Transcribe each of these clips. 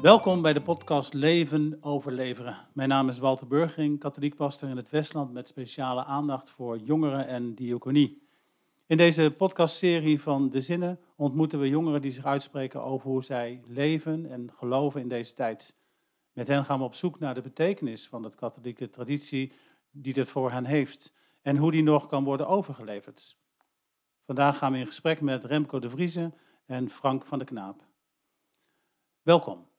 Welkom bij de podcast Leven overleveren. Mijn naam is Walter Burgering, katholiek pastor in het Westland met speciale aandacht voor jongeren en diaconie. In deze podcastserie van De Zinnen ontmoeten we jongeren die zich uitspreken over hoe zij leven en geloven in deze tijd. Met hen gaan we op zoek naar de betekenis van de katholieke traditie die dit voor hen heeft en hoe die nog kan worden overgeleverd. Vandaag gaan we in gesprek met Remco de Vrieze en Frank van de Knaap. Welkom.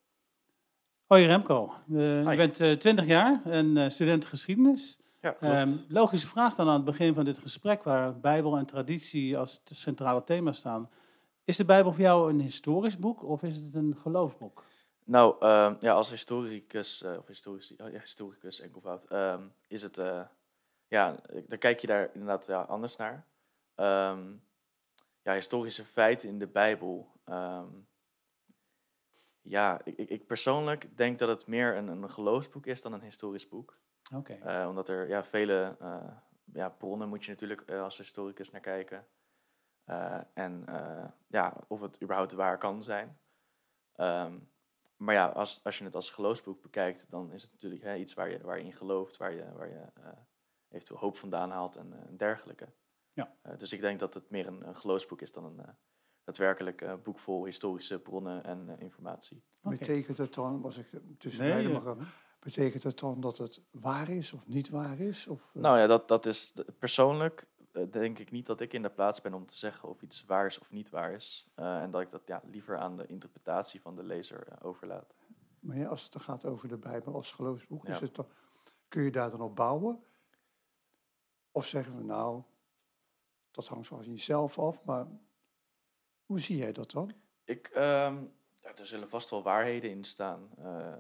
Hoi Remco, uh, je bent uh, 20 jaar en uh, student geschiedenis. Ja, um, logische vraag dan aan het begin van dit gesprek, waar Bijbel en traditie als centrale thema staan. Is de Bijbel voor jou een historisch boek of is het een geloofsboek? Nou, uh, ja, als historicus, uh, of historici, oh, ja, historicus enkelvoud, um, is het, uh, ja, dan kijk je daar inderdaad ja, anders naar. Um, ja, historische feiten in de Bijbel. Um, ja, ik, ik, persoonlijk denk dat het meer een, een geloofsboek is dan een historisch boek. Oké. Okay. omdat er ja, vele ja, bronnen moet je natuurlijk als historicus naar kijken. en ja, of het überhaupt waar kan zijn. Um, maar ja, als, als je het als geloofsboek bekijkt, dan is het natuurlijk hè, iets waar je, waar je in gelooft, waar je, waar je eventueel hoop vandaan haalt en, dergelijke. Ja. Dus ik denk dat het meer een, een geloofsboek is dan een daadwerkelijk boek vol historische bronnen en informatie. Okay. Betekent het dan, was ik tussen nee, beiden mag betekent het dan dat het waar is of niet waar is? Of, Nou ja, dat, dat is persoonlijk denk ik niet dat ik in de plaats ben om te zeggen of iets waar is of niet waar is. Uh, en dat ik dat ja, liever aan de interpretatie van de lezer uh, overlaat. Maar ja, als het dan gaat over de Bijbel als geloofsboek, ja. is het dan, kun je daar dan op bouwen? Of zeggen we nou, dat hangt van jezelf af, maar hoe zie jij dat dan? Ik, um, ja, er zullen vast wel waarheden in staan. Uh,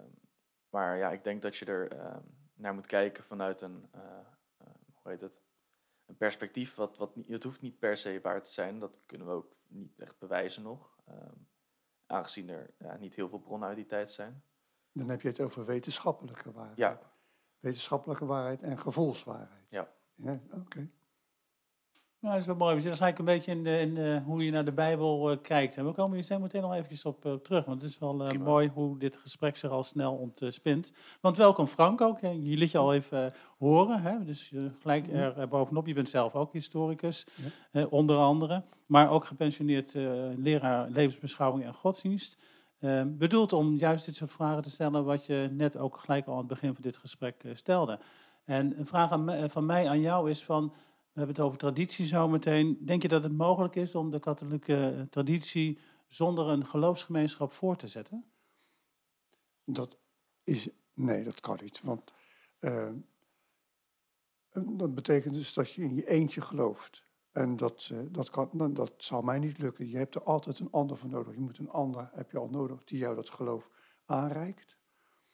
maar ja, ik denk dat je er ehm, naar moet kijken vanuit een, hoe heet het? een perspectief wat, wat niet, het hoeft niet per se waar te zijn. Dat kunnen we ook niet echt bewijzen nog. Aangezien er ja, niet heel veel bronnen uit die tijd zijn. Dan heb je het over wetenschappelijke waarheid. Ja. Wetenschappelijke waarheid en gevoelswaarheid. Ja. ja Oké. Okay. Nou, dat is wel mooi. We zitten gelijk een beetje in, hoe je naar de Bijbel uh, kijkt. En we komen hier zo meteen nog eventjes op uh, terug. Want het is wel uh, mooi hoe dit gesprek zich al snel ontspint. Want welkom Frank ook. Je liet je al even horen. Hè. Dus gelijk er, er, bovenop. Je bent zelf ook historicus, ja. onder andere. Maar ook gepensioneerd leraar levensbeschouwing en godsdienst. bedoeld om juist dit soort vragen te stellen. Wat je net ook gelijk al aan het begin van dit gesprek stelde. En een vraag aan, van mij aan jou is van... We hebben het over traditie zometeen. Denk je dat het mogelijk is om de katholieke traditie zonder een geloofsgemeenschap voor te zetten? Dat is, nee, dat kan niet. Want uh, dat betekent dus dat je in je eentje gelooft. En dat, uh, dat, kan, dat zal mij niet lukken. Je hebt er altijd een ander voor nodig. Je moet een ander, heb je al nodig, die jou dat geloof aanreikt.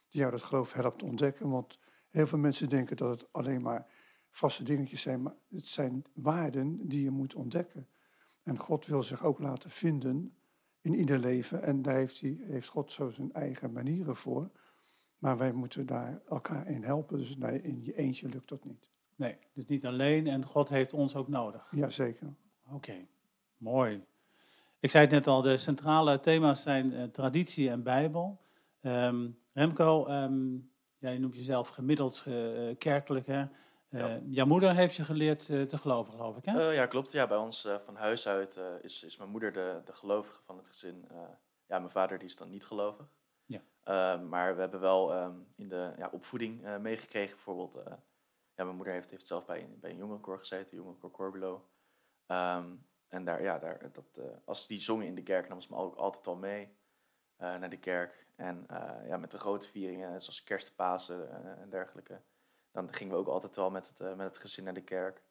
Die jou dat geloof helpt ontdekken. Want heel veel mensen denken dat het alleen maar vaste dingetjes zijn, maar het zijn waarden die je moet ontdekken. En God wil zich ook laten vinden in ieder leven. En daar heeft, hij, heeft God zo zijn eigen manieren voor. Maar wij moeten daar elkaar in helpen. Dus nee, in je eentje lukt dat niet. Nee, dus niet alleen. En God heeft ons ook nodig. Jazeker. Oké, okay. mooi. Ik zei het net al, de centrale thema's zijn uh, traditie en Bijbel. Um, Remco, um, jij noemt jezelf gemiddeld uh, kerkelijk. Hè? Ja. Uh, jouw moeder heeft je geleerd uh, te geloven, geloof ik, hè? Uh, ja, klopt. Ja, bij ons van huis uit is, is mijn moeder de, de gelovige van het gezin. ja, mijn vader die is dan niet gelovig. Ja. maar we hebben wel um, in de ja, opvoeding meegekregen, bijvoorbeeld... ja, mijn moeder heeft, heeft zelf bij, bij een jongerenkoor gezeten, jongerenkoor Corbelo. Um, en daar, ja, daar, dat, als die zongen in de kerk, nam ze me ook altijd al mee naar de kerk. En ja, met de grote vieringen, zoals kerst, Pasen en dergelijke dan gingen we ook altijd wel met het, uh, met het gezin naar de kerk.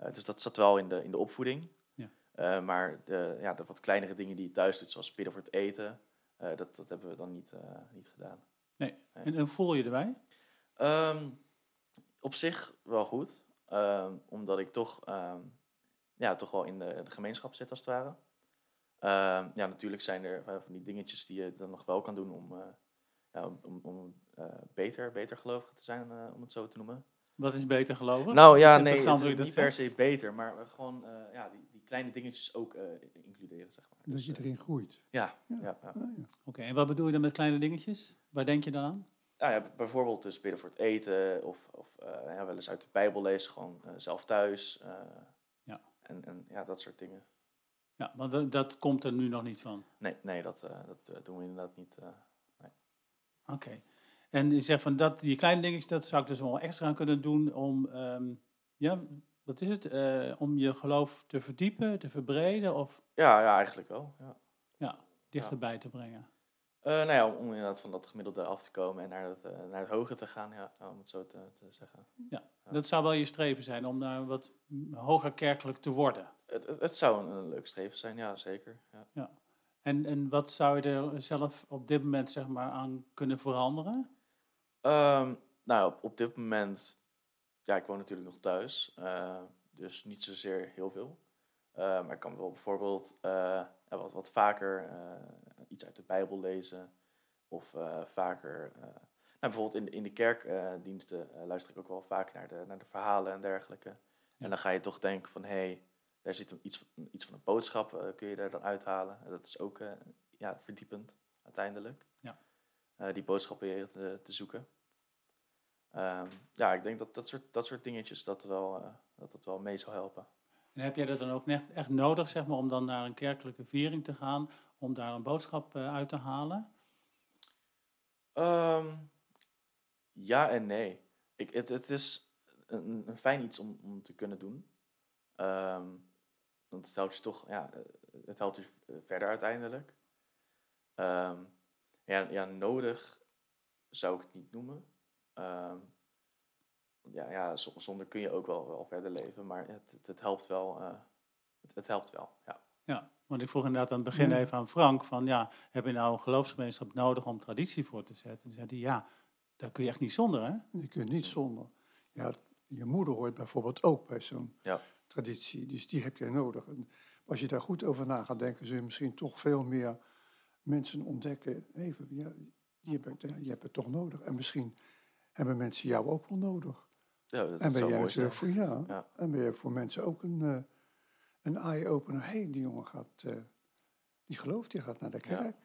Uh, dus dat zat wel in de, in de opvoeding. Ja. Uh, maar de, ja, de wat kleinere dingen die je thuis doet, zoals bidden voor het eten, dat, dat hebben we dan niet, niet gedaan. Nee. nee. En hoe voel je erbij? Um, op zich wel goed. Um, omdat ik toch, um, ja, toch wel in de, de, gemeenschap zit, als het ware. ja, natuurlijk zijn er van die dingetjes die je dan nog wel kan doen om, ja, om, om beter, beter gelovig te zijn, uh, om het zo te noemen. Wat is beter geloven? Nou ja, nee, het is niet per se beter, maar gewoon uh, ja, die, die, kleine dingetjes ook includeren, zeg maar. Dat je erin groeit. Ja, Ja. ja. ja. Ah, ja. Oké, en wat bedoel je dan met kleine dingetjes? Waar denk je dan aan? Nou ja, bijvoorbeeld dus bidden voor het eten of, of eh, ja, wel eens uit de Bijbel lezen, gewoon eh, zelf thuis. eh, Ja. En, en ja, dat soort dingen. Ja, want dat, dat komt er nu nog niet van. Nee, nee dat, eh, dat eh, doen we inderdaad niet. eh. Oké. En je zegt van dat, die kleine dingetjes, dat zou ik dus wel extra aan kunnen doen om, ehm, ja, wat is het? Eh, om je geloof te verdiepen, te verbreden of Ja, ja, eigenlijk wel. Ja. dichterbij te brengen. Eh, nou ja, om, inderdaad van dat gemiddelde af te komen en naar het, eh, naar het hoge te gaan, ja, om het zo te, te zeggen. Ja. Dat zou wel je streven zijn om daar wat hoger kerkelijk te worden. Het, het, het zou een, een leuk streven zijn, ja, zeker. Ja. En, en wat zou je er zelf op dit moment zeg maar aan kunnen veranderen? Ehm, nou, op, op dit moment, ja, ik woon natuurlijk nog thuis, eh, dus niet zozeer heel veel. Eh, maar ik kan wel bijvoorbeeld eh, wat, wat vaker eh, iets uit de Bijbel lezen. Of vaker, nou, bijvoorbeeld in, in de kerkdiensten luister ik ook wel vaak naar de, naar de verhalen en dergelijke. Ja. En dan ga je toch denken van, hé, hey, daar zit iets, van- iets van een boodschap, kun je daar dan uithalen. En dat is ook ja, verdiepend uiteindelijk. Ja. Eh, die boodschap weer te, te zoeken. Ehm, ja, ik denk dat dat soort, dat soort dingetjes dat wel, eh, dat dat wel mee zou helpen. En heb jij dat dan ook net echt nodig zeg maar, om dan naar een kerkelijke viering te gaan, om daar een boodschap eh, uit te halen? Ehm, ja en nee. Ik, het, het is een, een fijn iets om, om te kunnen doen. Ehm, want het helpt je toch, ja, eh, het helpt je eh, verder uiteindelijk. Ehm, ja, ja, nodig zou ik het niet noemen. Ehm, ja, ja, zonder kun je ook wel, wel verder leven, maar het, het, het helpt wel. eh, het, het helpt wel, ja. Ja, want ik vroeg inderdaad aan het begin Ja. even aan Frank van ja, heb je nou een geloofsgemeenschap nodig om traditie voor te zetten? Toen zei hij ja, daar kun je echt niet zonder hè? Je kunt niet zonder. Ja, je moeder hoort bijvoorbeeld ook bij zo'n Ja. traditie, dus die heb je nodig. En als je daar goed over na gaat denken, zul je misschien toch veel meer mensen ontdekken. Even, ja, die heb ik, ja, je hebt het toch nodig. En misschien hebben mensen jou ook wel nodig. ja dat, en ben jij natuurlijk voor ja, Ja. En ben je voor mensen ook een, eh, een eye-opener. Hé, hey, die jongen gaat, eh, die gelooft, die gaat naar de kerk.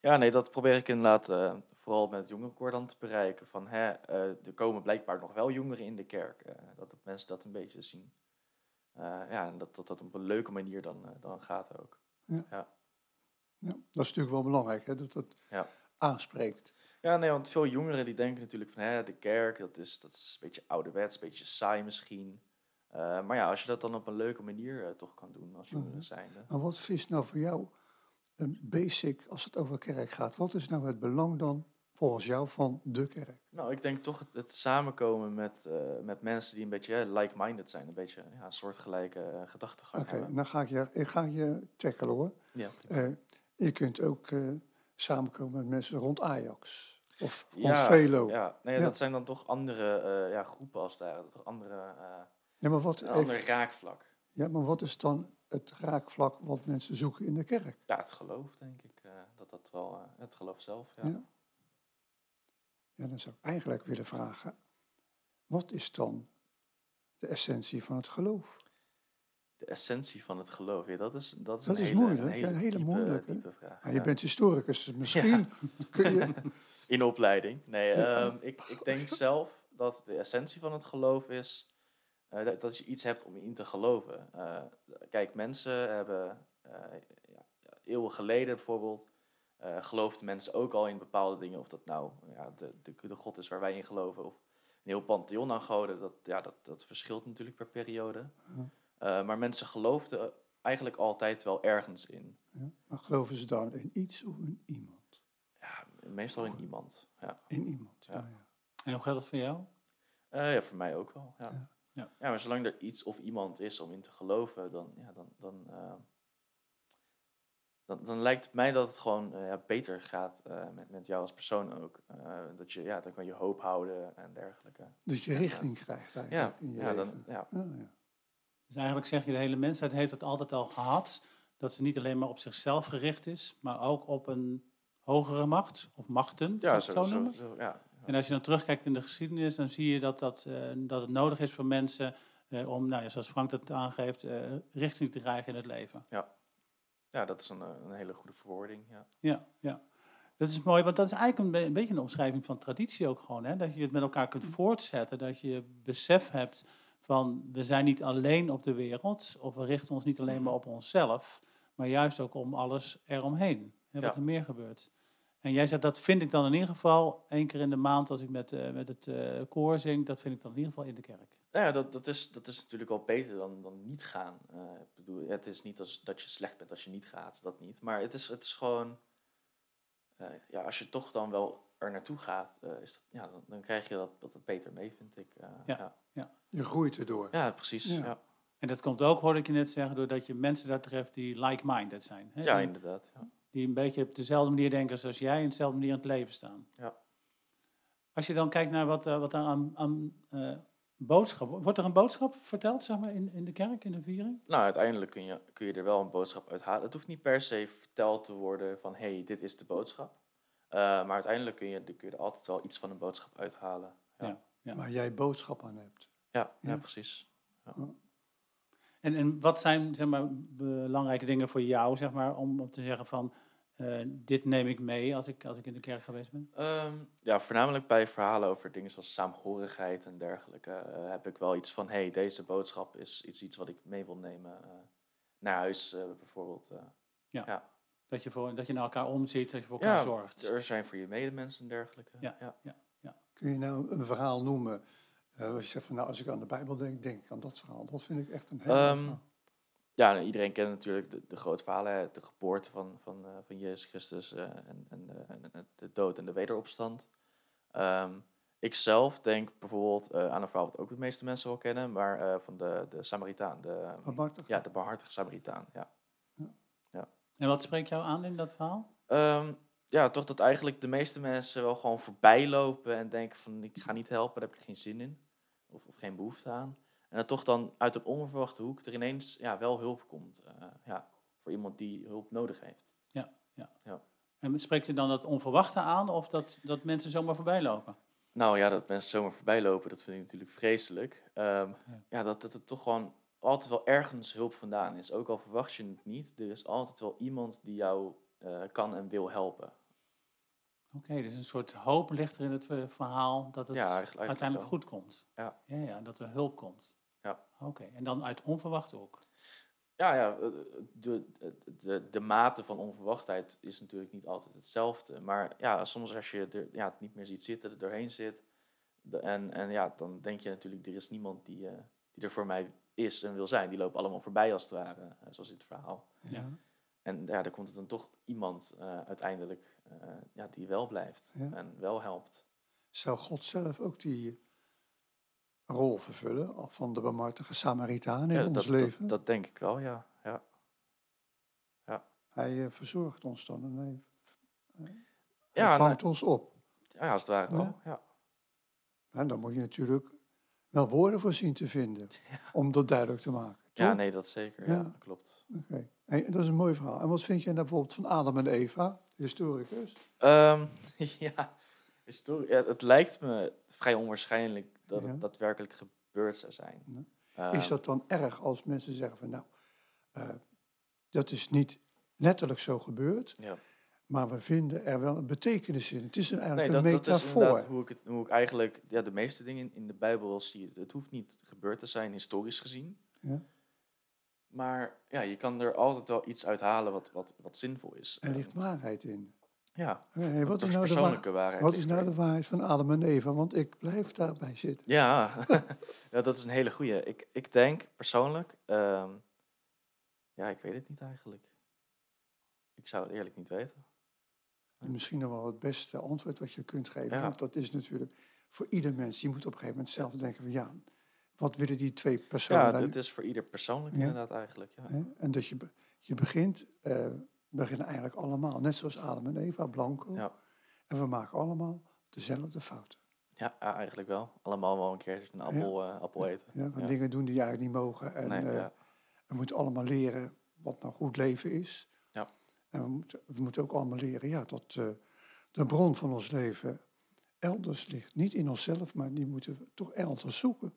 Ja, nee, dat probeer ik inderdaad eh, vooral met het jongerenkoor dan te bereiken. Van, hè, er komen blijkbaar nog wel jongeren in de kerk. dat mensen dat een beetje zien. Ja, en dat, dat dat op een leuke manier dan, dan gaat ook. Ja, dat is natuurlijk wel belangrijk, hè, dat dat Ja. aanspreekt. Ja, nee, want veel jongeren die denken natuurlijk van, hè, de kerk, dat is, dat is een beetje ouderwets, een beetje saai misschien. Eh, maar ja, als je dat dan op een leuke manier eh, toch kan doen als jongeren Mhm. zijnde. Maar wat is nou voor jou een basic als het over kerk gaat? Wat is nou het belang dan volgens jou van de kerk? Nou, ik denk toch het, het samenkomen met, eh, met mensen die een beetje like-minded zijn. Een beetje ja, een soortgelijke gedachtegang Oké, hebben. dan ga ik je, ik ga je tackelen hoor. Ja. Je kunt ook eh, samenkomen met mensen rond Ajax. Of rond Ja, Velo. Ja. Nee, Ja. dat zijn dan toch andere eh, ja, groepen als daar. Toch andere, eh, maar wat, een even- ander raakvlak. ja, maar wat is dan het raakvlak wat mensen zoeken in de kerk? Ja, het geloof, denk ik. dat dat wel, het geloof zelf, ja. Ja. Ja, dan zou ik eigenlijk willen vragen, wat is dan de essentie van het geloof? De essentie van het geloof, ja, dat is, dat is Dat een is hele, moeilijk, een hele, een hele diepe, vraag. Ja, je bent historicus, dus misschien kun je... In opleiding. Nee, ehm, ik, ik denk zelf dat de essentie van het geloof is eh, dat, dat je iets hebt om in te geloven. Eh, kijk, mensen hebben eh, ja, eeuwen geleden bijvoorbeeld, geloofden mensen ook al in bepaalde dingen. Of dat nou ja, de, de, de God is waar wij in geloven, of een heel pantheon aan goden. Dat, ja, dat, dat verschilt natuurlijk per periode. Eh, maar mensen geloofden eigenlijk altijd wel ergens in. Ja, maar geloven ze dan in iets of in iemand? Ja, meestal in iemand. Ja. In iemand, ja. Ja. En hoe geldt dat voor jou? Eh, ja, voor mij ook wel. Ja. Ja. Ja. Ja. maar zolang er iets of iemand is om in te geloven, dan, ja, dan, dan, eh, dan, dan lijkt het mij dat het gewoon ja, beter gaat eh, met, met jou als persoon ook. Eh, dat je, ja, dan kan je hoop houden en dergelijke. Dat je richting krijgt eigenlijk Ja, in je ja, dan, leven. ja. Ja, ja. Dus eigenlijk zeg je, de hele mensheid heeft het altijd al gehad, dat ze niet alleen maar op zichzelf gericht is, maar ook op een hogere macht, of machten, ja zo, zo zo, ja. En als je dan terugkijkt in de geschiedenis, dan zie je dat, dat, eh, dat het nodig is voor mensen eh, om, nou ja, zoals Frank dat aangeeft, eh, richting te krijgen in het leven. Ja. Ja, dat is een, een hele goede verwoording. Ja. Ja, ja. Dat is mooi, want dat is eigenlijk een, be- een beetje een omschrijving van traditie ook gewoon. Hè? Dat je het met elkaar kunt voortzetten. Dat je besef hebt van we zijn niet alleen op de wereld. Of we richten ons niet alleen maar op onszelf. Maar juist ook om alles eromheen. Hè, wat Ja. er meer gebeurt. En jij zegt, dat vind ik dan in ieder geval één keer in de maand als ik met, eh, met het eh, koor zing. Dat vind ik dan in ieder geval in de kerk. Nou ja, dat, dat, is, dat is natuurlijk al beter dan, dan niet gaan. Eh, ik bedoel, het is niet als, dat je slecht bent als je niet gaat, dat niet. Maar het is, het is gewoon, ja, als je toch dan wel er naartoe gaat, is dat, ja, dan, dan krijg je dat, dat het beter mee, vind ik. Ja. ja. Je groeit erdoor. Ja, precies. Ja. Ja, En dat komt ook, hoorde ik je net zeggen, doordat je mensen daar treft die like-minded zijn. Hè? ja Die- inderdaad. Ja. die een beetje op dezelfde manier denken zoals jij en dezelfde manier in het leven staan. Ja. Als je dan kijkt naar wat, eh, wat er aan, aan eh, boodschap, wordt er een boodschap verteld zeg maar, in, in de kerk, in de viering? Nou, uiteindelijk kun je, kun je er wel een boodschap uit halen. Het hoeft niet per se verteld te worden van, hé, hey, dit is de boodschap. Eh, maar uiteindelijk kun je, kun je er altijd wel iets van een boodschap uithalen. Ja, Ja. Waar jij boodschap aan hebt. Ja, ja. Ja. precies. En, en wat zijn zeg maar, belangrijke dingen voor jou zeg maar, om, om te zeggen van eh, dit neem ik mee als ik, als ik in de kerk geweest ben? Ehm, ja, voornamelijk bij verhalen over dingen zoals saamhorigheid en dergelijke eh, heb ik wel iets van, hey, deze boodschap is iets, iets wat ik mee wil nemen eh, naar huis eh, bijvoorbeeld. eh. Dat je, voor, dat je naar elkaar omziet, dat je voor elkaar ja, zorgt. er zijn voor je medemensen en dergelijke. Ja. ja. Kun je nou een verhaal noemen? Eh als je zegt van nou, als ik aan de Bijbel denk, denk ik aan dat verhaal. Dat vind ik echt een heel mooi Ehm, verhaal. Ja, nou, iedereen kent natuurlijk de, de grote verhalen, de geboorte van, van, eh, van Jezus Christus eh, en, en, eh, de dood en de wederopstand. Ehm, ik zelf denk bijvoorbeeld eh, aan een verhaal wat ook de meeste mensen wel kennen, maar eh, van de, de Samaritaan, de, Barmhartig? ja, de barmhartige Samaritaan. Ja. En wat spreekt jou aan in dat verhaal? Ehm, ja, toch dat eigenlijk de meeste mensen wel gewoon voorbij lopen en denken van ik ga niet helpen, daar heb ik geen zin in. Of, of geen behoefte aan. En dat toch dan uit een onverwachte hoek er ineens ja, wel hulp komt. eh, ja, voor iemand die hulp nodig heeft. En spreekt je dan dat onverwachte aan of dat, dat mensen zomaar voorbij lopen? Nou ja, dat mensen zomaar voorbij lopen, dat vind ik natuurlijk vreselijk. Ehm, Ja. ja. dat, dat het toch gewoon altijd wel ergens hulp vandaan is. Ook al verwacht je het niet, er is altijd wel iemand die jou eh, kan en wil helpen. Oké, dus een soort hoop ligt er in het eh, verhaal dat het ja, eigenlijk, eigenlijk uiteindelijk wel. goed komt. Ja. Ja, ja, dat er hulp komt. Ja. Oké, en dan uit onverwachte ook. Ja, ja eh, de, de, de, mate van onverwachtheid is natuurlijk niet altijd hetzelfde. Maar ja, soms als je er, ja, het niet meer ziet zitten, er doorheen zit. de- en, en ja, dan denk je natuurlijk, er is niemand die, eh, die er voor mij is en wil zijn. Die lopen allemaal voorbij als het ware, zoals in het verhaal. Ja. En ja, dan komt er dan toch iemand uiteindelijk eh, ja, die wel blijft Ja. en wel helpt. Zou God zelf ook die rol vervullen van de barmhartige Samaritaan in Ja, ons dat, leven? Dat, dat denk ik wel, ja. ja. Hij eh, verzorgt ons dan en hij, hij Ja, vangt ons op. Ja, als het ware Ja. wel. Ja. En dan moet je natuurlijk wel woorden voor zien te vinden om dat duidelijk te maken. Ja, nee, dat zeker. Ja. Ja, klopt. Oké. Hey, dat is een mooi verhaal. En wat vind je nou bijvoorbeeld van Adam en Eva, historicus? Ehm, ja, het lijkt me vrij onwaarschijnlijk dat Ja. het daadwerkelijk gebeurd zou zijn. Ja. Is Ehm, dat dan erg als mensen zeggen van nou, eh, dat is niet letterlijk zo gebeurd, Ja. maar we vinden er wel een betekenis in. Het is Nee, eigenlijk dat, een dat is metafoor. hoe ik, het, hoe ik eigenlijk ja, de meeste dingen in, de Bijbel wel zie. Het, het hoeft niet gebeurd te zijn, historisch gezien. Ja. Maar ja, je kan er altijd wel iets uithalen wat, wat, wat zinvol is. Er ligt waarheid in. ja, Hey, wat is nou de, persoonlijke waarheid. wat is nou de waarheid van Adam en Eva? Want ik blijf daarbij zitten. Ja, ja, dat is een hele goeie. Ik, ik denk persoonlijk, ehm, ja, ik weet het niet eigenlijk. Ik zou het eerlijk niet weten. En misschien nog wel het beste antwoord wat je kunt geven. Ja. Want dat is natuurlijk voor ieder mens. Die moet op een gegeven moment zelf denken van ja, wat willen die twee personen Ja, dit is voor ieder persoonlijk Ja. inderdaad eigenlijk. Ja. En dat je, be- je begint, we beginnen eigenlijk allemaal, net zoals Adam en Eva, blanco. Ja. En we maken allemaal dezelfde fouten. Ja, eigenlijk wel. Allemaal wel een keer een appel, eh, appel eten. Ja, dingen doen die je eigenlijk niet mogen. En nee, eh, we moeten allemaal leren wat nou goed leven is. Ja. En we moeten, we moeten ook allemaal leren ja, dat de bron van ons leven elders ligt. Niet in onszelf, maar die moeten we toch elders zoeken.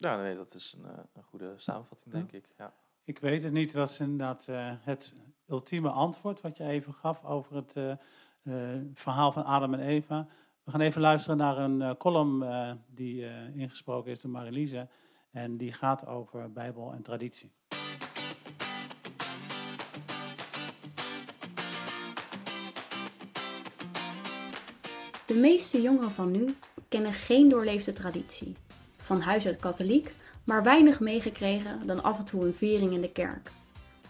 Ja, nee, dat is een, eh, een goede samenvatting, Ja. denk ik. Ja. Ik weet het niet, was inderdaad eh, het ultieme antwoord wat je even gaf over het eh, eh, verhaal van Adam en Eva. We gaan even luisteren naar een uh, column die ingesproken is door Marilise. En die gaat over Bijbel en traditie. De meeste jongeren van nu kennen geen doorleefde traditie. Van huis uit katholiek, maar weinig meegekregen dan af en toe een viering in de kerk.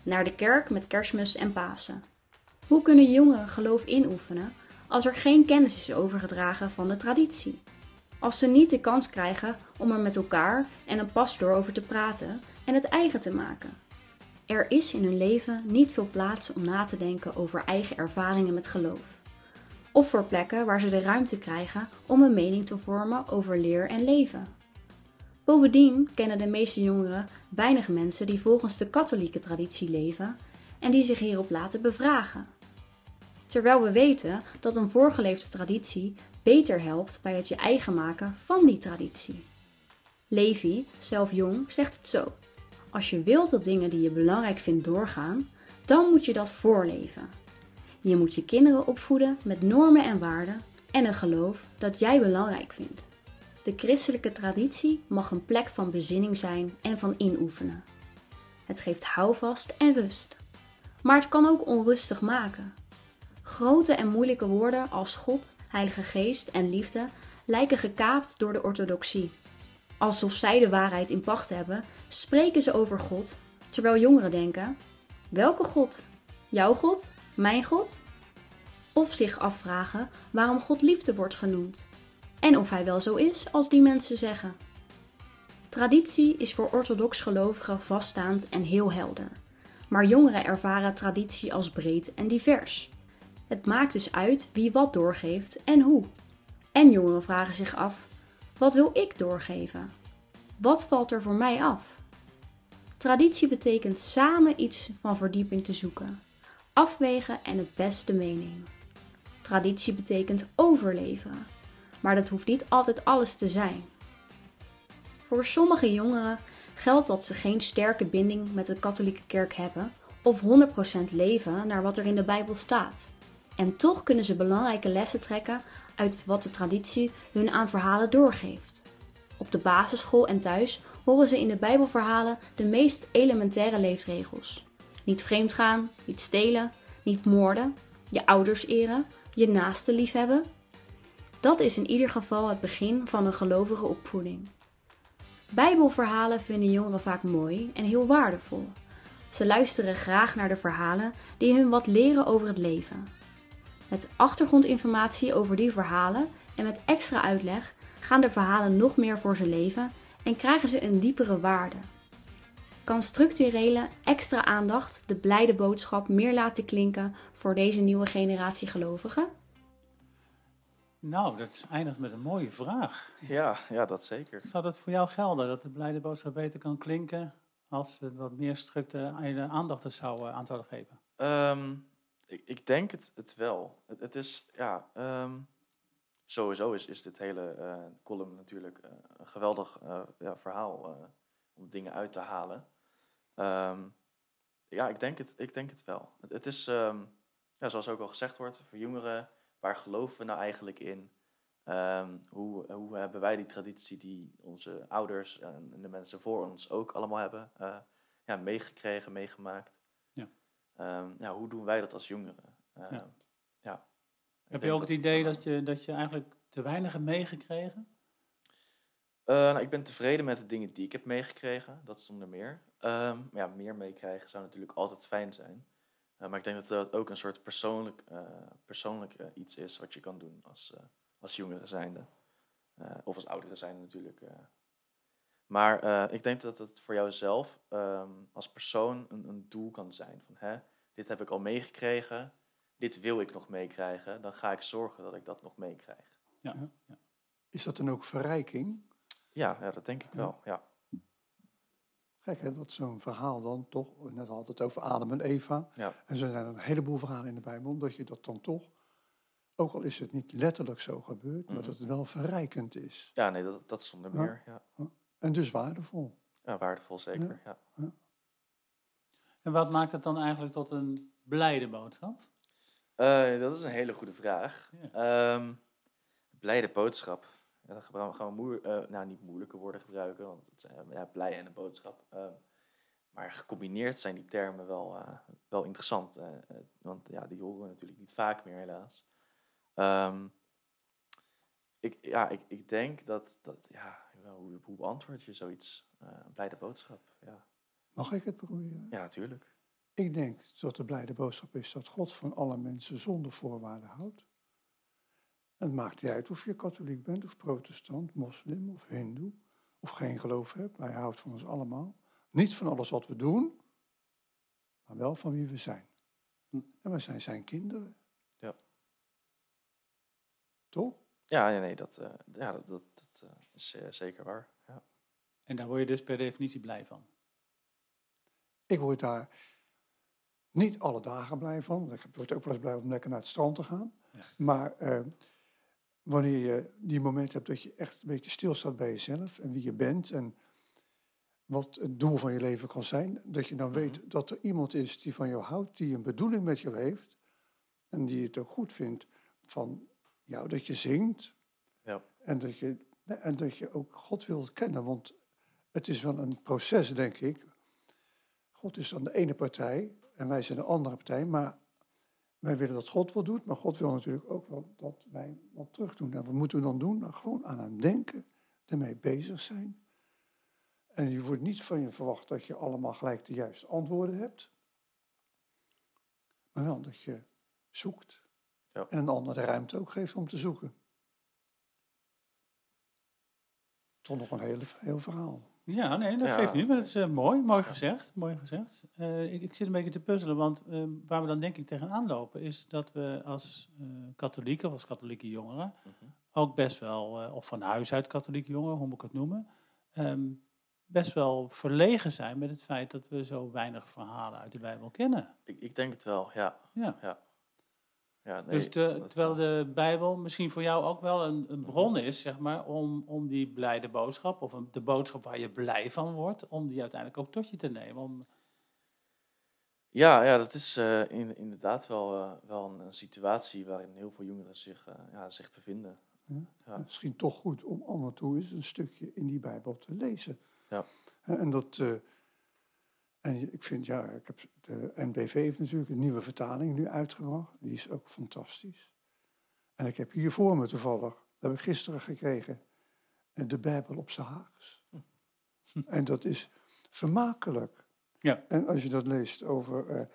Naar de kerk met kerstmis en Pasen. Hoe kunnen jongeren geloof inoefenen als er geen kennis is overgedragen van de traditie? Als ze niet de kans krijgen om er met elkaar en een pastoor over te praten en het eigen te maken. Er is in hun leven niet veel plaats om na te denken over eigen ervaringen met geloof of voor plekken waar ze de ruimte krijgen om een mening te vormen over leer en leven. Bovendien kennen de meeste jongeren weinig mensen die volgens de katholieke traditie leven en die zich hierop laten bevragen. Terwijl we weten dat een voorgeleefde traditie beter helpt bij het je eigen maken van die traditie. Levi, zelf jong, zegt het zo: Als je wilt dat dingen die je belangrijk vindt doorgaan, dan moet je dat voorleven. Je moet je kinderen opvoeden met normen en waarden en een geloof dat jij belangrijk vindt. De christelijke traditie mag een plek van bezinning zijn en van inoefenen. Het geeft houvast en rust. Maar het kan ook onrustig maken. Grote en moeilijke woorden als God, Heilige Geest en liefde lijken gekaapt door de orthodoxie. Alsof zij de waarheid in pacht hebben, spreken ze over God, terwijl jongeren denken: welke God? Jouw God? Mijn God? Of zich afvragen waarom God liefde wordt genoemd en of hij wel zo is als die mensen zeggen. Traditie is voor orthodox gelovigen vaststaand en heel helder. Maar jongeren ervaren traditie als breed en divers. Het maakt dus uit wie wat doorgeeft en hoe. En jongeren vragen zich af: wat wil ik doorgeven? Wat valt er voor mij af? Traditie betekent samen iets van verdieping te zoeken afwegen en het beste meenemen. Traditie betekent overleveren, maar dat hoeft niet altijd alles te zijn. Voor sommige jongeren geldt dat ze geen sterke binding met de katholieke kerk hebben of 100% leven naar wat er in de Bijbel staat. En toch kunnen ze belangrijke lessen trekken uit wat de traditie hun aan verhalen doorgeeft. Op de basisschool en thuis horen ze in de Bijbelverhalen de meest elementaire leefregels. Niet vreemd gaan, niet stelen, niet moorden, je ouders eren, je naaste liefhebben. Dat is in ieder geval het begin van een gelovige opvoeding. Bijbelverhalen vinden jongeren vaak mooi en heel waardevol. Ze luisteren graag naar de verhalen die hun wat leren over het leven. Met achtergrondinformatie over die verhalen en met extra uitleg gaan de verhalen nog meer voor ze leven en krijgen ze een diepere waarde kan structurele extra aandacht de blijde boodschap meer laten klinken voor deze nieuwe generatie gelovigen? Nou, dat eindigt met een mooie vraag. Ja, ja, dat zeker. Zou dat voor jou gelden, dat de blijde boodschap beter kan klinken als we wat meer structurele aandacht er zou, aan zouden geven? Ehm, ik, ik, denk het, het wel. Het, het is, ja, ehm, sowieso is, is dit hele uh, column natuurlijk uh, een geweldig uh, ja, verhaal om dingen uit te halen. Ehm, ja, ik denk het, ik denk het wel. Het, het is, ja, zoals ook al gezegd wordt, voor jongeren, waar geloven we nou eigenlijk in? Ehm, hoe, hoe hebben wij die traditie die onze ouders en de mensen voor ons ook allemaal hebben uh, ja, meegekregen, meegemaakt? Ja. ja, hoe doen wij dat als jongeren? Ja. ja. Heb je ook het idee dat je, dat je eigenlijk te weinig hebt meegekregen? Uh, nou, ik ben tevreden met de dingen die ik heb meegekregen, dat zonder meer. Um, ja, meer meekrijgen zou natuurlijk altijd fijn zijn. Uh, maar ik denk dat dat ook een soort persoonlijk, uh, persoonlijk iets is wat je kan doen als, als jongere zijnde. of als oudere zijnde natuurlijk. Maar ik denk dat het voor jouzelf um, als persoon een, een, doel kan zijn. Van, hè, dit heb ik al meegekregen, dit wil ik nog meekrijgen. Dan ga ik zorgen dat ik dat nog meekrijg. Ja, ja. Is dat dan ook verrijking? Ja, ja dat denk ik wel. Ja. Gek hè, dat zo'n verhaal dan toch, net altijd over Adam en Eva. Ja. En er zijn een heleboel verhalen in de Bijbel, dat je dat dan toch, ook al is het niet letterlijk zo gebeurd, maar mhm. dat het wel verrijkend is. Ja, nee, dat, dat zonder meer. Ja. En dus waardevol. Ja, waardevol zeker. Ja. En wat maakt het dan eigenlijk tot een blijde boodschap? Eh, dat is een hele goede vraag. Ja. Ehm, blijde boodschap. Dan gaan we, gaan eh, nou, niet moeilijke woorden gebruiken, want het zijn ja, blij en een boodschap. Ehm, maar gecombineerd zijn die termen wel, eh, wel interessant. eh, want ja, die horen we natuurlijk niet vaak meer, helaas. Ehm, ik, ja, ik, ik denk dat, dat ja, hoe, hoe beantwoord je zoiets? Een blijde boodschap, ja. Mag ik het proberen? Ja, natuurlijk. Ik denk dat de blijde boodschap is dat God van alle mensen zonder voorwaarden houdt. Het maakt niet uit of je katholiek bent, of protestant, moslim of hindoe, of geen geloof hebt. Hij houdt van ons allemaal. Niet van alles wat we doen, maar wel van wie we zijn. Hm. En we zijn zijn kinderen. Ja. Toch? Ja, ja, nee, dat, eh, ja, dat, dat, dat, eh, is eh, zeker waar. Ja. En daar word je dus per definitie blij van. Ik word daar niet alle dagen blij van. Ik word ook wel eens blij om lekker naar het strand te gaan. Ja. Maar eh, wanneer je die moment hebt dat je echt een beetje stilstaat bij jezelf en wie je bent en wat het doel van je leven kan zijn, dat je dan weet dat er iemand is die van jou houdt, die een bedoeling met jou heeft en die het ook goed vindt van jou dat je zingt Ja. en, dat je, en dat je ook God wilt kennen. Want het is wel een proces, denk ik. God is dan de ene partij en wij zijn de andere partij, maar wij willen dat God wat doet, maar God wil natuurlijk ook wel dat wij wat terug doen. En wat moeten we dan doen? Nou, gewoon aan hem denken, ermee bezig zijn. En je wordt niet van je verwacht dat je allemaal gelijk de juiste antwoorden hebt, maar wel dat je zoekt. Ja. En een ander de ruimte ook geeft om te zoeken. Toch nog een hele, heel verhaal. Ja, nee, dat Ja. geeft niet, maar dat is eh, mooi, mooi gezegd. Mooi gezegd. Eh, ik, ik zit een beetje te puzzelen, want eh, waar we dan denk ik tegenaan lopen, is dat we als eh, katholieken, of als katholieke jongeren, Mhm. ook best wel, of van huis uit katholieke jongeren, hoe moet ik het noemen, ehm, best wel verlegen zijn met het feit dat we zo weinig verhalen uit de Bijbel kennen. Ik, ik denk het wel, ja. Ja. ja nee, dus de- terwijl eh, de Bijbel misschien voor jou ook wel een, een bron is, zeg maar, om, om die blijde boodschap, of een, de boodschap waar je blij van wordt, om die uiteindelijk ook tot je te nemen. Om, Ja, ja, dat is eh, in, inderdaad wel, eh, wel een, een situatie waarin heel veel jongeren zich, eh, ja, zich bevinden. Ja. Misschien toch goed om af en toe eens een stukje in die Bijbel te lezen. Ja. En dat. En ik vind, ja, ik heb de NBV heeft natuurlijk een nieuwe vertaling nu uitgebracht. Die is ook fantastisch. En ik heb hier voor me toevallig, dat heb ik gisteren gekregen, eh, de Bijbel op zijn Haags. En dat is vermakelijk. Ja. En als je dat leest over. eh,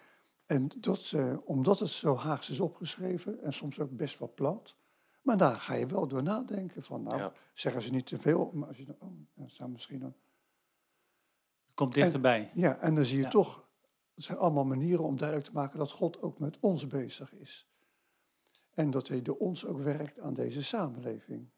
en dat, eh, omdat het zo Haags is opgeschreven en soms ook best wel plat. Maar daar ga je wel door nadenken van, nou, Ja. zeggen ze niet te veel, maar als je dan, oh, dat zou misschien dan. Komt dichterbij. Ja, en dan zie je Ja. toch, het zijn allemaal manieren om duidelijk te maken dat God ook met ons bezig is. En dat hij door ons ook werkt aan deze samenleving.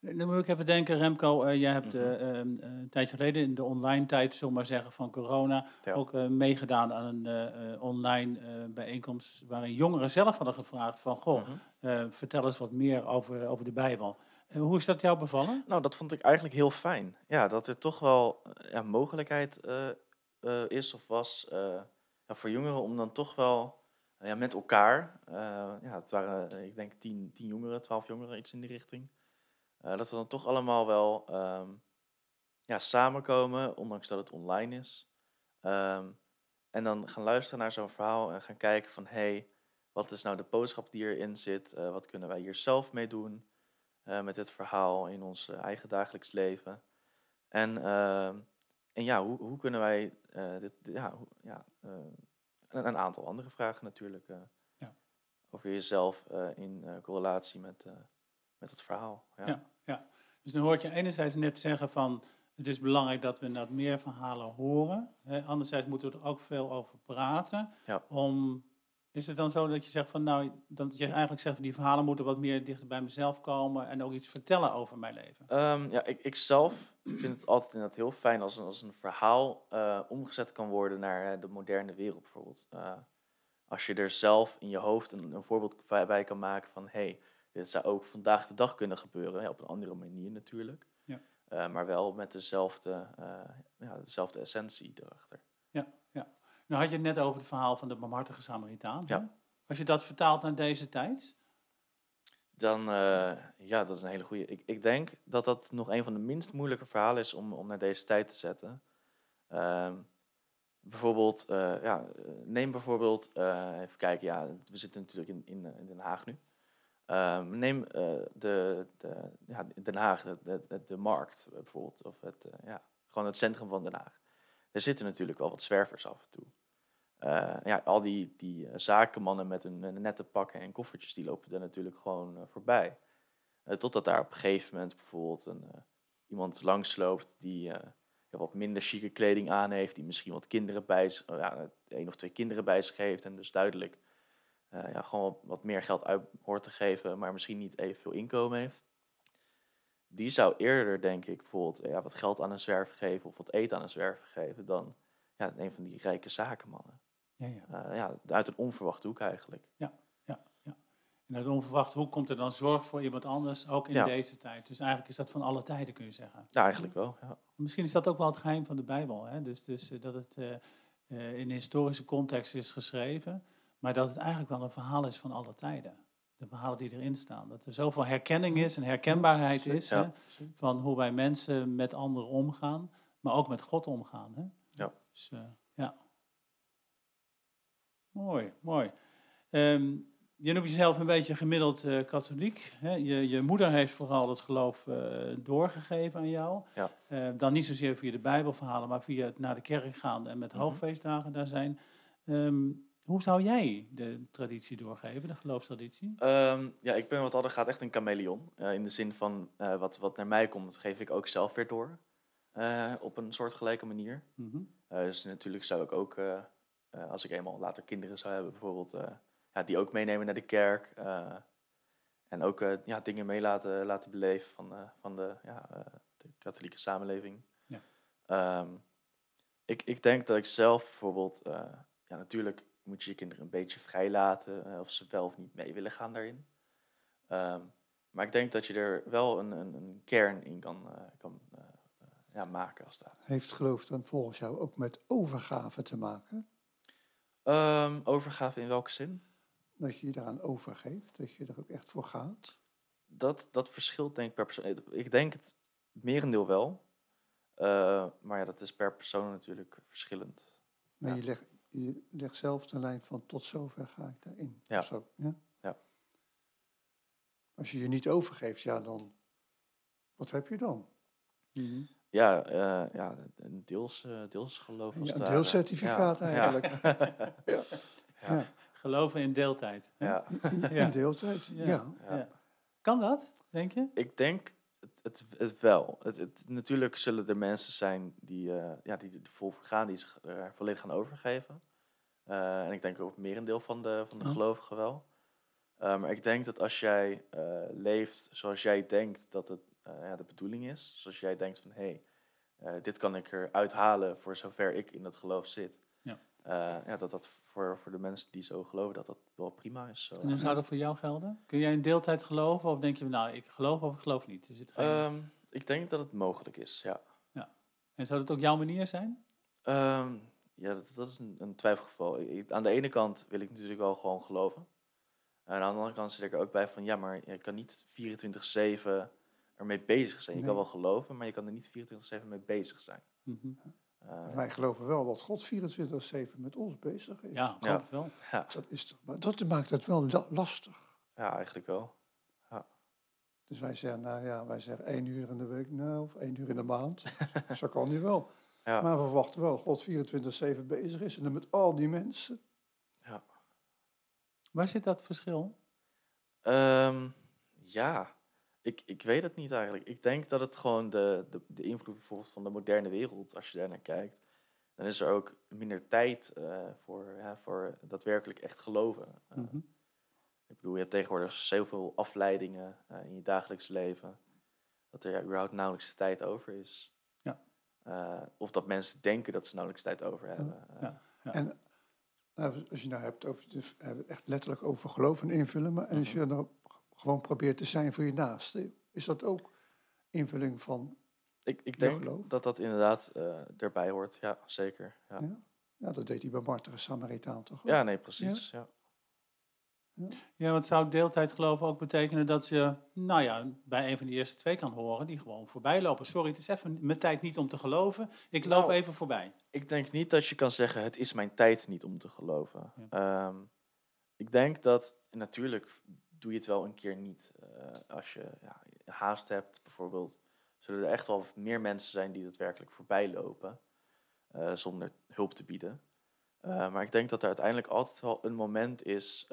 Dan moet ik even denken, Remco, eh, jij hebt Mhm. eh, ehm, eh, een tijdje geleden in de online tijd, zullen we maar zeggen, van corona, Ja. ook eh, meegedaan aan een eh, eh, online eh, bijeenkomst waarin jongeren zelf hadden gevraagd van, goh, Mhm. eh, vertel eens wat meer over, over de Bijbel. Hoe is dat jou bevallen? Nou, dat vond ik eigenlijk heel fijn. Ja, dat er toch wel eh, ja, mogelijkheid eh, eh, is of was ja, voor jongeren om dan toch wel ja, met elkaar, ja, het waren ik denk tien, tien jongeren, twaalf jongeren, iets in die richting, dat we dan toch allemaal wel ehm, ja, samenkomen, ondanks dat het online is. Ehm, en dan gaan luisteren naar zo'n verhaal en gaan kijken van, hé, hey, wat is nou de boodschap die erin zit? Wat kunnen wij hier zelf mee doen? Eh, met dit verhaal in ons eh, eigen dagelijks leven. En, ehm, en ja, hoe, hoe kunnen wij eh, dit, ja, hoe- ja, een, een aantal andere vragen natuurlijk. Ja. Over jezelf in correlatie met, met het verhaal. Ja. Ja. Dus dan hoor ik je enerzijds net zeggen van, het is belangrijk dat we inderdaad meer verhalen horen. Hè. Anderzijds moeten we er ook veel over praten. Ja. Om, is het dan zo dat je zegt van, nou, dat je eigenlijk zegt, die verhalen moeten wat meer dichter bij mezelf komen en ook iets vertellen over mijn leven? Ehm, ja, ik, ik zelf vind het altijd inderdaad heel fijn als een, als een verhaal eh, omgezet kan worden naar eh, de moderne wereld bijvoorbeeld. Eh, als je er zelf in je hoofd een, een voorbeeld bij kan maken van hey, dit zou ook vandaag de dag kunnen gebeuren, ja, op een andere manier natuurlijk. Ja. Maar wel met dezelfde, ja, dezelfde essentie erachter. Nou had je het net over het verhaal van de barmhartige Samaritaan. Ja. hè? Als je dat vertaalt naar deze tijd, Dan, eh, ja, dat is een hele goede. Ik, ik denk dat dat nog een van de minst moeilijke verhalen is om, om naar deze tijd te zetten. Ehm, bijvoorbeeld, eh, ja, neem bijvoorbeeld, eh, even kijken, ja, we zitten natuurlijk in, in, in Den Haag nu. Ehm, neem de, de, ja, Den Haag, de, de, de markt bijvoorbeeld, of het, ja, gewoon het centrum van Den Haag. Daar zitten natuurlijk wel wat zwervers af en toe. Eh, ja, al die, die eh, zakenmannen met hun, hun nette pakken en koffertjes, die lopen er natuurlijk gewoon eh, voorbij. Eh, totdat daar op een gegeven moment bijvoorbeeld een, eh, iemand langsloopt die eh, wat minder chique kleding aan heeft, die misschien wat kinderen bij oh ja, één of twee kinderen bij zich heeft en dus duidelijk eh, ja, gewoon wat meer geld uit hoort te geven, maar misschien niet evenveel inkomen heeft. Die zou eerder, denk ik, bijvoorbeeld ja, wat geld aan een zwerver geven of wat eten aan een zwerver geven dan ja, een van die rijke zakenmannen. ja, ja. Eh, ja, uit een onverwachte hoek eigenlijk. en uit onverwacht, hoe komt er dan zorg voor iemand anders, ook in Ja. deze tijd? Dus eigenlijk is dat van alle tijden, kun je zeggen. Ja, eigenlijk wel. Ja. Misschien is dat ook wel het geheim van de Bijbel. Hè? Dus, dus eh, dat het eh, in een historische context is geschreven, maar dat het eigenlijk wel een verhaal is van alle tijden. De verhalen die erin staan. Dat er zoveel herkenning is en herkenbaarheid is Ja. hè, van hoe wij mensen met anderen omgaan, maar ook met God omgaan. Hè? Ja. Dus, eh, ja. Mooi, mooi. Ehm, je noemt jezelf een beetje gemiddeld eh, katholiek. Hè? Je, je moeder heeft vooral het geloof eh, doorgegeven aan jou. Ja. Eh, dan niet zozeer via de Bijbelverhalen, maar via het naar de kerk gaan en met Mhm. hoogfeestdagen daar zijn. Ehm, hoe zou jij de traditie doorgeven, de geloofstraditie? Ehm, ja, ik ben wat dat er gaat echt een chameleon. Eh, in de zin van eh, wat, wat naar mij komt, geef ik ook zelf weer door. Eh, op een soortgelijke manier. Mhm. Dus natuurlijk zou ik ook, als ik eenmaal later kinderen zou hebben, bijvoorbeeld, ja, die ook meenemen naar de kerk. en ook ja, dingen mee laten, laten beleven van, van de, ja, de katholieke samenleving. Ja. Ehm, ik, ik denk dat ik zelf bijvoorbeeld, ja, natuurlijk moet je je kinderen een beetje vrij laten eh, of ze wel of niet mee willen gaan daarin. Ehm, maar ik denk dat je er wel een, een, een kern in kan, eh, kan eh, ja, maken als ware. Heeft geloof dan volgens jou ook met overgave te maken? Ehm, overgave in welke zin? Dat je je daaraan overgeeft, dat je er ook echt voor gaat? Dat, dat verschilt denk ik per persoon. Ik denk het merendeel wel. Maar ja, dat is per persoon natuurlijk verschillend. Maar Ja. je, legt, je legt zelf de lijn van tot zover ga ik daarin. Ja. Zo, ja? Ja. Als je je niet overgeeft, ja dan, wat heb je dan? Mhm. Ja, eh, ja een deels, eh, deels geloof Ja, als een deelcertificaat Ja, eigenlijk. Ja. Ja. Ja. Geloven in deeltijd. hè? Ja. In, Ja. in deeltijd, ja. Ja. Ja. Ja. Kan dat, denk je? Ik denk het, wel. Het, het, natuurlijk zullen er mensen zijn die, eh, ja, die er vol voor gaan, die zich er volledig gaan overgeven. Eh, en ik denk ook het merendeel van de, van de gelovigen wel. Eh, maar ik denk dat als jij leeft zoals jij denkt dat het ja, de bedoeling is, zoals jij denkt van hé, hey, dit kan ik eruit halen voor zover ik in dat geloof zit. Ja. Ja, dat dat voor, voor de mensen die zo geloven, dat dat wel prima is. Zo. En hoe zou dat voor jou gelden? Kun jij in deeltijd geloven of denk je, nou, ik geloof of ik geloof niet? Zit geen... Ehm, ik denk dat het mogelijk is, ja. en zou dat ook jouw manier zijn? Ehm, ja, dat, dat is een, een twijfelgeval. Ik- aan de ene kant wil ik natuurlijk wel gewoon geloven. En aan de andere kant zit ik er ook bij van, ja, maar je kan niet 24-7 ermee bezig zijn. Je kan wel geloven, maar je kan er niet 24-7 mee bezig zijn. Mhm. Eh, Wij geloven wel dat God 24-7 met ons bezig is. Ja, Ja. wel. ja, Dat, is toch, maar dat maakt het wel la- lastig. ja, eigenlijk wel. Dus wij zeggen, nou ja, wij zeggen één uur in de week, nou, of één uur in de maand. Zo kan nu wel. Ja, Maar we verwachten wel dat God 24-7 bezig is en dan met al die mensen. Waar zit dat verschil? Ehm, ja. Ik, ik weet het niet eigenlijk. Ik denk dat het gewoon de, de, de invloed bijvoorbeeld van de moderne wereld, als je daar naar kijkt, dan is er ook minder tijd eh, voor, ja, voor daadwerkelijk echt geloven. Eh, Mhm. Ik bedoel, je hebt tegenwoordig zoveel afleidingen eh, in je dagelijks leven, dat er ja, überhaupt nauwelijks tijd over is. Ja. Eh, of dat mensen denken dat ze nauwelijks tijd over hebben. Ja. Ja. En nou, als je nou hebt over, dus, echt letterlijk over geloof en invullen, maar en als je dan gewoon probeert te zijn voor je naaste, is dat ook invulling van, Ik, ik denk geloof? dat dat inderdaad eh, erbij hoort, ja, zeker. Ja. Ja. Ja, dat deed hij bij Martere Samaritaan toch? ook? Ja, nee, precies. Ja. Ja, want zou deeltijd geloven ook betekenen dat je, nou ja, bij een van die eerste twee kan horen die gewoon voorbij lopen. Sorry, het is even mijn tijd niet om te geloven. Ik loop Nou, even voorbij. Ik denk niet dat je kan zeggen, het is mijn tijd niet om te geloven. Ja. Ehm, ik denk dat, natuurlijk doe je het wel een keer niet. eh, als je ja, haast hebt bijvoorbeeld, zullen er echt wel meer mensen zijn die daadwerkelijk voorbij lopen. eh, zonder hulp te bieden. Eh, maar ik denk dat er uiteindelijk altijd wel een moment is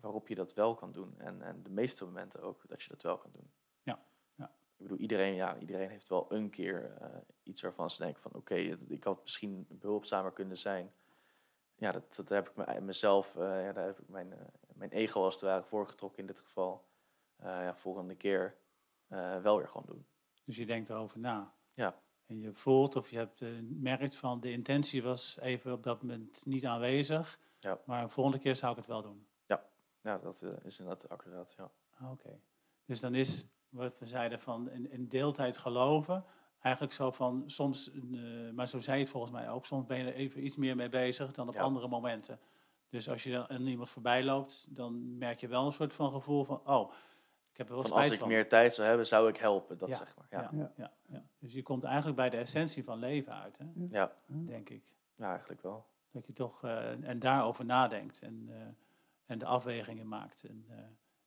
waarop je dat wel kan doen. En, en de meeste momenten ook dat je dat wel kan doen. Ja, ja. Ik bedoel, iedereen, ja, iedereen heeft wel een keer iets waarvan ze denken van... oké, ik had misschien behulpzamer kunnen zijn. Ja, dat, dat heb ik me, mezelf, ja, daar heb ik mijn, mijn ego als het ware voorgetrokken in dit geval. Eh, ja, volgende keer eh, wel weer gewoon doen. Dus je denkt erover na. Ja. En je voelt of je hebt eh, merkt van de intentie was even op dat moment niet aanwezig. Ja. Maar de volgende keer zou ik het wel doen. Ja, dat eh, is inderdaad accuraat, ja. Ah, Oké. Dus dan is wat we zeiden van in, in deeltijd geloven. Eigenlijk zo van soms, maar zo zei je het volgens mij ook, soms ben je er even iets meer mee bezig dan op Ja. andere momenten. Dus als je dan aan iemand voorbij loopt, dan merk je wel een soort van gevoel van, oh, ik heb er wel Van spijt als ik van. meer tijd zou hebben, zou ik helpen, dat Ja, zeg maar. Ja, ja, ja. ja. Ja, Dus je komt eigenlijk bij de essentie van leven uit, hè? ja. denk ik. eigenlijk wel. Dat je toch eh, en daarover nadenkt en, eh, en de afwegingen maakt. En, eh,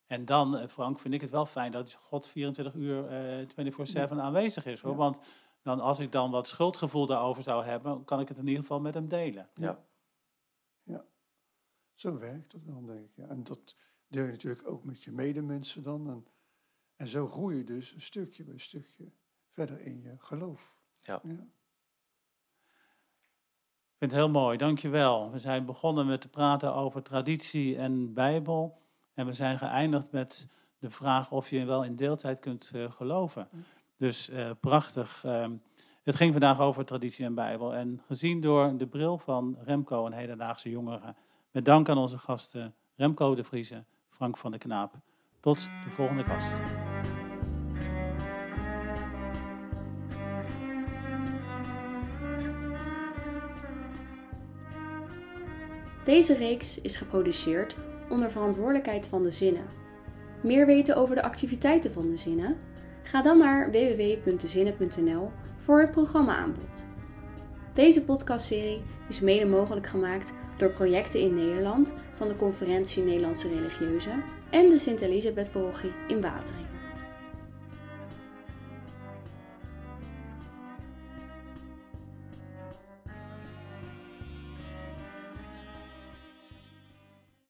en dan, Frank, vind ik het wel fijn dat God 24 uur eh 24-7 aanwezig is. Hoor. Ja. Want dan, als ik dan wat schuldgevoel daarover zou hebben, kan ik het in ieder geval met hem delen. Ja. Zo werkt dat wel, denk ik. Ja. En dat deel je natuurlijk ook met je medemensen dan. En, en zo groei je dus een stukje bij stukje verder in je geloof. Ja. Ik vind het heel mooi, dankjewel. We zijn begonnen met te praten over traditie en Bijbel. En we zijn geëindigd met de vraag of je wel in deeltijd kunt eh, geloven. Dus eh, prachtig. Ehm, het ging vandaag over traditie en Bijbel. En gezien door de bril van Remco, een hedendaagse jongere. Met dank aan onze gasten Remco de Vrieze, Frank van der Knaap. Tot de volgende gast. Deze reeks is geproduceerd onder verantwoordelijkheid van de Zinnen. Meer weten over de activiteiten van de Zinnen? Ga dan naar www.dezinnen.nl voor het programma-aanbod. Deze podcastserie is mede mogelijk gemaakt door projecten in Nederland van de Conferentie Nederlandse Religieuzen en de Sint-Elisabeth-parochie in Watering.